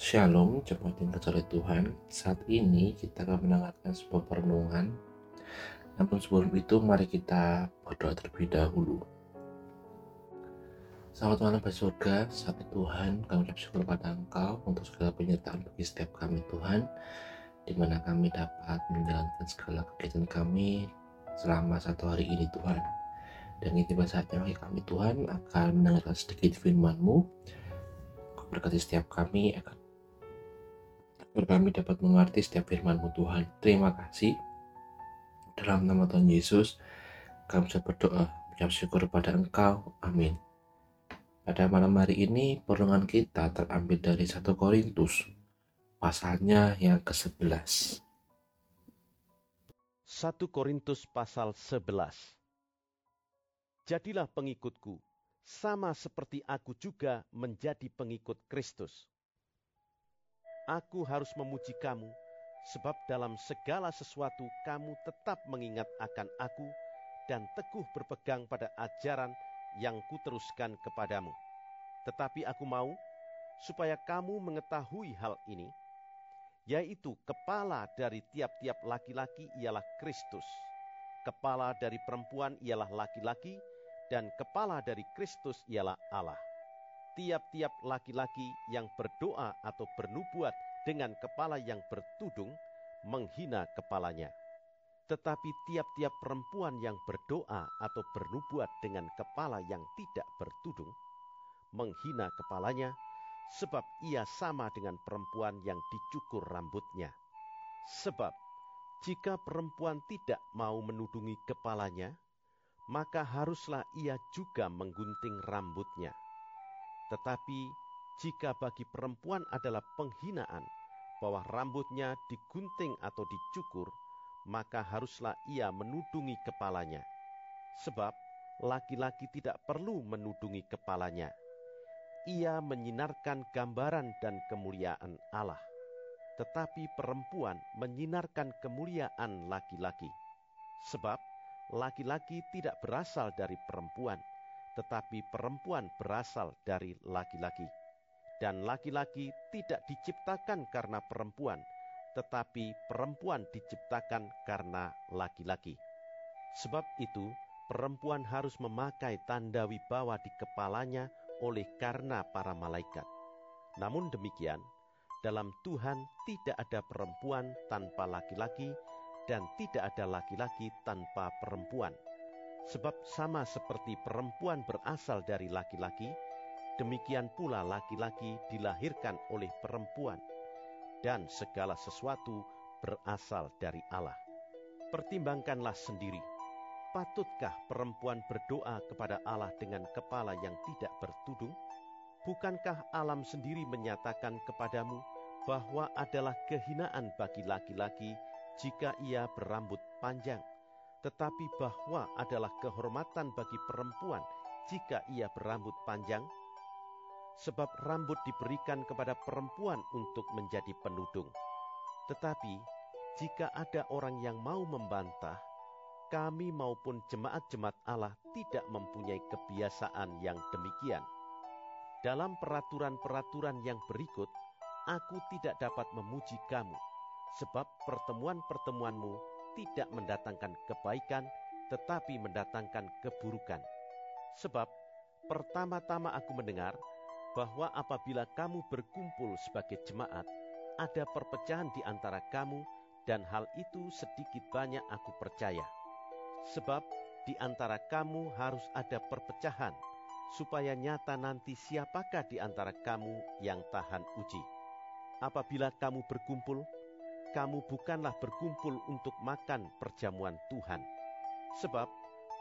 Shalom, jemaat yang kecil Tuhan. Saat ini kita akan mendengarkan sebuah perenungan. Namun sebelum itu, mari kita berdoa terlebih dahulu. Selamat malam Bapak Surga, saat Tuhan, kami bersyukur pada Engkau untuk segala penyertaan bagi setiap kami Tuhan, di mana kami dapat menjalankan segala kegiatan kami selama satu hari ini Tuhan. Dan ini tiba saatnya bagi kami Tuhan akan mendengarkan sedikit firman-Mu, berkati setiap kami agar agar kami dapat mengerti setiap firman-Mu Tuhan. Terima kasih. Dalam nama Tuhan Yesus, kami bisa berdoa, mengucap syukur kepada Engkau. Amin. Pada malam hari ini, perundungan kita terambil dari 1 Korintus, pasalnya yang ke-11. 1 Korintus pasal 11 Jadilah pengikutku, sama seperti aku juga menjadi pengikut Kristus. Aku harus memuji kamu, sebab dalam segala sesuatu kamu tetap mengingat akan aku dan teguh berpegang pada ajaran yang kuteruskan kepadamu. Tetapi aku mau supaya kamu mengetahui hal ini, yaitu kepala dari tiap-tiap laki-laki ialah Kristus, kepala dari perempuan ialah laki-laki, dan kepala dari Kristus ialah Allah tiap-tiap laki-laki yang berdoa atau bernubuat dengan kepala yang bertudung menghina kepalanya. Tetapi tiap-tiap perempuan yang berdoa atau bernubuat dengan kepala yang tidak bertudung menghina kepalanya, sebab ia sama dengan perempuan yang dicukur rambutnya. Sebab jika perempuan tidak mau menudungi kepalanya, maka haruslah ia juga menggunting rambutnya. Tetapi jika bagi perempuan adalah penghinaan bahwa rambutnya digunting atau dicukur, maka haruslah ia menudungi kepalanya. Sebab laki-laki tidak perlu menudungi kepalanya. Ia menyinarkan gambaran dan kemuliaan Allah. Tetapi perempuan menyinarkan kemuliaan laki-laki. Sebab laki-laki tidak berasal dari perempuan, tetapi perempuan berasal dari laki-laki. Dan laki-laki tidak diciptakan karena perempuan, tetapi perempuan diciptakan karena laki-laki. Sebab itu, perempuan harus memakai tanda wibawa di kepalanya oleh karena para malaikat. Namun demikian, dalam Tuhan tidak ada perempuan tanpa laki-laki, dan tidak ada laki-laki tanpa perempuan Sebab sama seperti perempuan berasal dari laki-laki, demikian pula laki-laki dilahirkan oleh perempuan, dan segala sesuatu berasal dari Allah. Pertimbangkanlah sendiri, patutkah perempuan berdoa kepada Allah dengan kepala yang tidak bertudung? Bukankah alam sendiri menyatakan kepadamu bahwa adalah kehinaan bagi laki-laki jika ia berambut panjang? Tetapi bahwa adalah kehormatan bagi perempuan jika ia berambut panjang, sebab rambut diberikan kepada perempuan untuk menjadi penudung. Tetapi jika ada orang yang mau membantah, kami maupun jemaat-jemaat Allah tidak mempunyai kebiasaan yang demikian. Dalam peraturan-peraturan yang berikut, aku tidak dapat memuji kamu, sebab pertemuan-pertemuanmu tidak mendatangkan kebaikan, tetapi mendatangkan keburukan. Sebab pertama-tama aku mendengar bahwa apabila kamu berkumpul sebagai jemaat, ada perpecahan di antara kamu, dan hal itu sedikit banyak aku percaya. Sebab di antara kamu harus ada perpecahan, supaya nyata nanti siapakah di antara kamu yang tahan uji. Apabila kamu berkumpul, kamu bukanlah berkumpul untuk makan perjamuan Tuhan. Sebab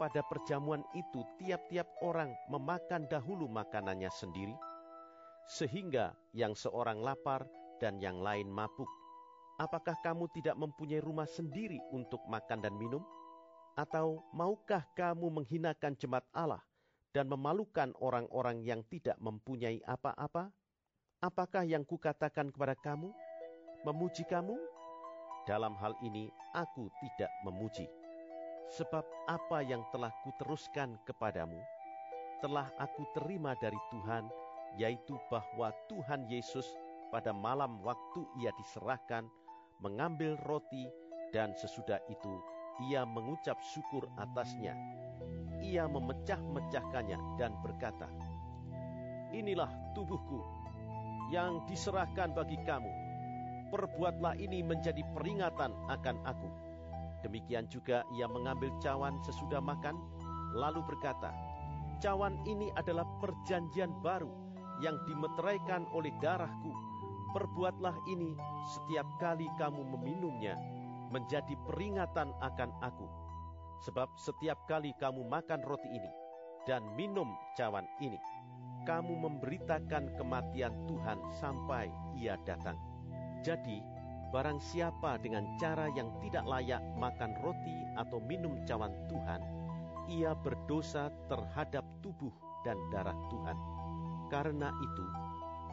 pada perjamuan itu tiap-tiap orang memakan dahulu makanannya sendiri, sehingga yang seorang lapar dan yang lain mabuk. Apakah kamu tidak mempunyai rumah sendiri untuk makan dan minum? Atau maukah kamu menghinakan jemaat Allah dan memalukan orang-orang yang tidak mempunyai apa-apa? Apakah yang kukatakan kepada kamu? Memuji kamu? Dalam hal ini aku tidak memuji, sebab apa yang telah kuteruskan kepadamu telah aku terima dari Tuhan, yaitu bahwa Tuhan Yesus pada malam waktu ia diserahkan, mengambil roti, dan sesudah itu ia mengucap syukur atasnya. Ia memecah-mecahkannya dan berkata, Inilah tubuhku yang diserahkan bagi kamu. Perbuatlah ini menjadi peringatan akan aku. Demikian juga ia mengambil cawan sesudah makan, lalu berkata, Cawan ini adalah perjanjian baru yang dimeteraikan oleh darahku. Perbuatlah ini setiap kali kamu meminumnya menjadi peringatan akan aku. Sebab setiap kali kamu makan roti ini dan minum cawan ini, kamu memberitakan kematian Tuhan sampai ia datang. Jadi, barang siapa dengan cara yang tidak layak makan roti atau minum cawan Tuhan, ia berdosa terhadap tubuh dan darah Tuhan. Karena itu,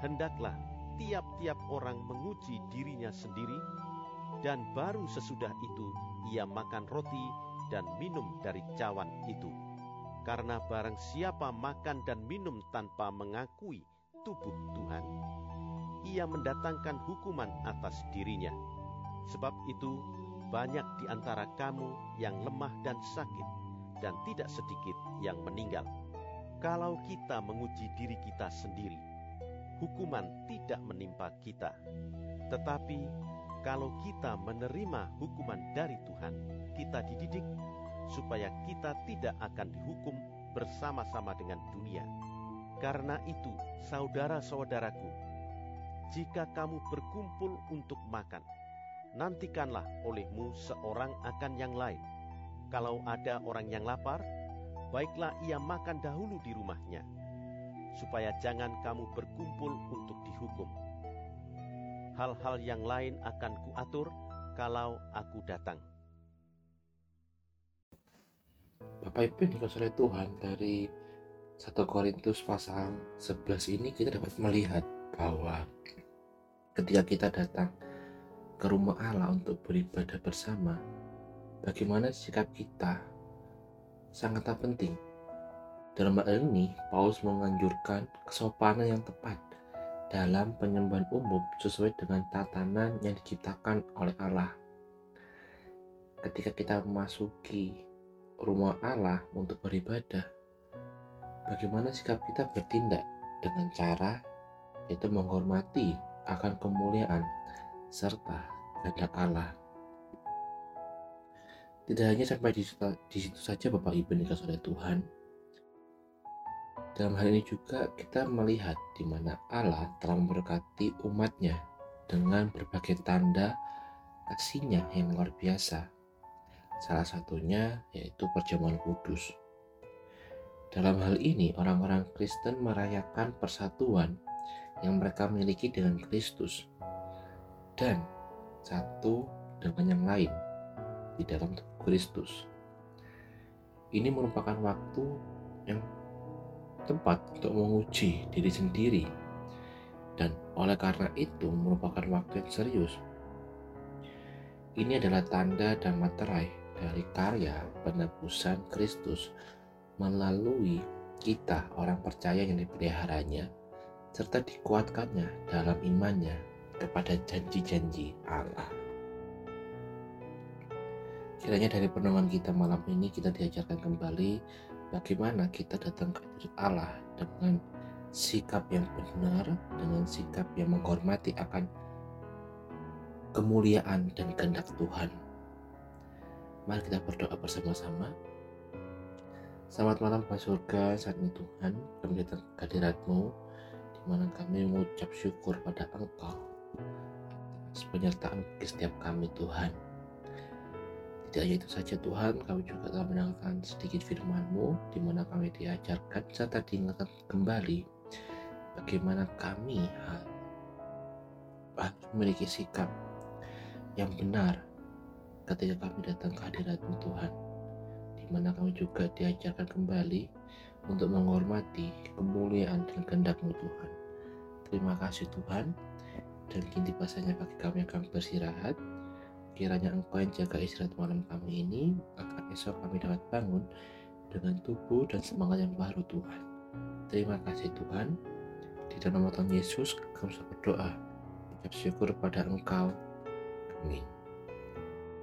hendaklah tiap-tiap orang menguji dirinya sendiri, dan baru sesudah itu ia makan roti dan minum dari cawan itu. Karena barang siapa makan dan minum tanpa mengakui tubuh Tuhan, ia mendatangkan hukuman atas dirinya. Sebab itu, banyak di antara kamu yang lemah dan sakit, dan tidak sedikit yang meninggal. Kalau kita menguji diri kita sendiri, hukuman tidak menimpa kita. Tetapi kalau kita menerima hukuman dari Tuhan, kita dididik supaya kita tidak akan dihukum bersama-sama dengan dunia. Karena itu, saudara-saudaraku, jika kamu berkumpul untuk makan, nantikanlah olehmu seorang akan yang lain. Kalau ada orang yang lapar, baiklah ia makan dahulu di rumahnya, supaya jangan kamu berkumpul untuk dihukum. Hal-hal yang lain akan kuatur kalau aku datang. Bapak Ibu yang Tuhan dari 1 Korintus pasal 11 ini kita dapat melihat bahwa ketika kita datang ke rumah Allah untuk beribadah bersama, bagaimana sikap kita sangatlah penting. Dalam hal ini, Paulus menganjurkan kesopanan yang tepat dalam penyembahan umum sesuai dengan tatanan yang diciptakan oleh Allah. Ketika kita memasuki rumah Allah untuk beribadah, bagaimana sikap kita bertindak dengan cara yaitu menghormati akan kemuliaan serta kehendak Allah. Tidak hanya sampai di, di situ saja Bapak Ibu dikasih oleh Tuhan. Dalam hal ini juga kita melihat di mana Allah telah memberkati umatnya dengan berbagai tanda kasihnya yang luar biasa. Salah satunya yaitu perjamuan kudus. Dalam hal ini orang-orang Kristen merayakan persatuan yang mereka miliki dengan Kristus dan satu dengan yang lain di dalam Kristus. Ini merupakan waktu yang tepat untuk menguji diri sendiri dan oleh karena itu merupakan waktu yang serius. Ini adalah tanda dan materai dari karya penebusan Kristus melalui kita orang percaya yang dipeliharanya serta dikuatkannya dalam imannya kepada janji-janji Allah. Kiranya dari perenungan kita malam ini kita diajarkan kembali bagaimana kita datang ke Allah dengan sikap yang benar, dengan sikap yang menghormati akan kemuliaan dan kehendak Tuhan. Mari kita berdoa bersama-sama. Selamat malam Pak Surga, saat ini Tuhan, kami datang ke hadiratmu, di mana kami mengucap syukur pada Engkau atas penyertaan setiap kami Tuhan. Tidak hanya itu saja Tuhan, kami juga telah mendengarkan sedikit firman-Mu, di mana kami diajarkan serta diingatkan kembali bagaimana kami harus memiliki sikap yang benar ketika kami datang ke hadirat-Mu Tuhan mana kami juga diajarkan kembali untuk menghormati kemuliaan dan kehendak-Mu Tuhan. Terima kasih Tuhan, dan kini pasanya bagi kami yang kami bersirahat. Kiranya Engkau yang jaga istirahat malam kami ini, agar esok kami dapat bangun dengan tubuh dan semangat yang baru Tuhan. Terima kasih Tuhan. Di dalam nama Tuhan Yesus, kami berdoa. mengucap syukur pada Engkau. Amin.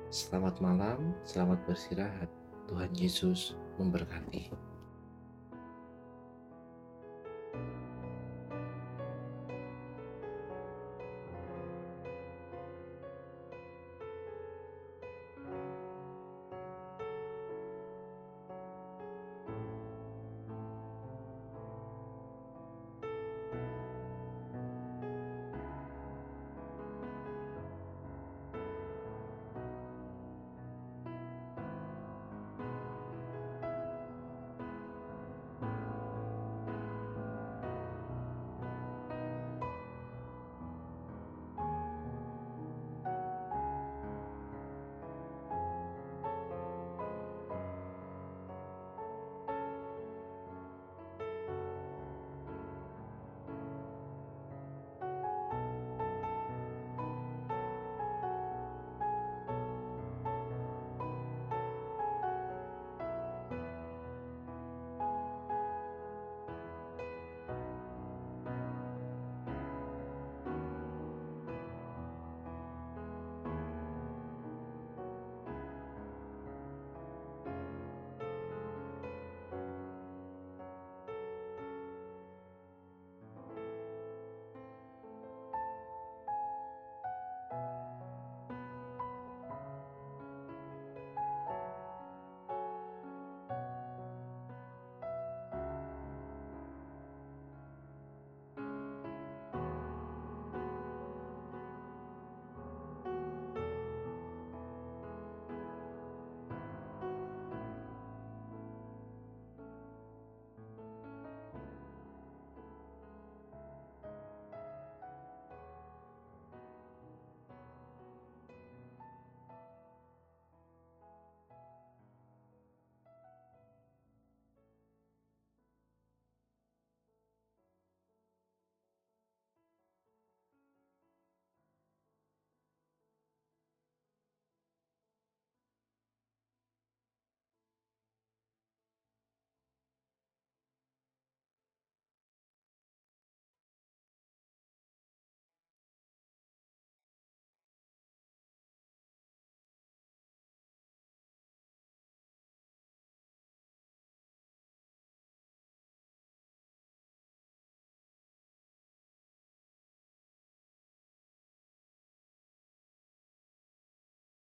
Selamat malam, selamat beristirahat. Tuhan Yesus memberkati.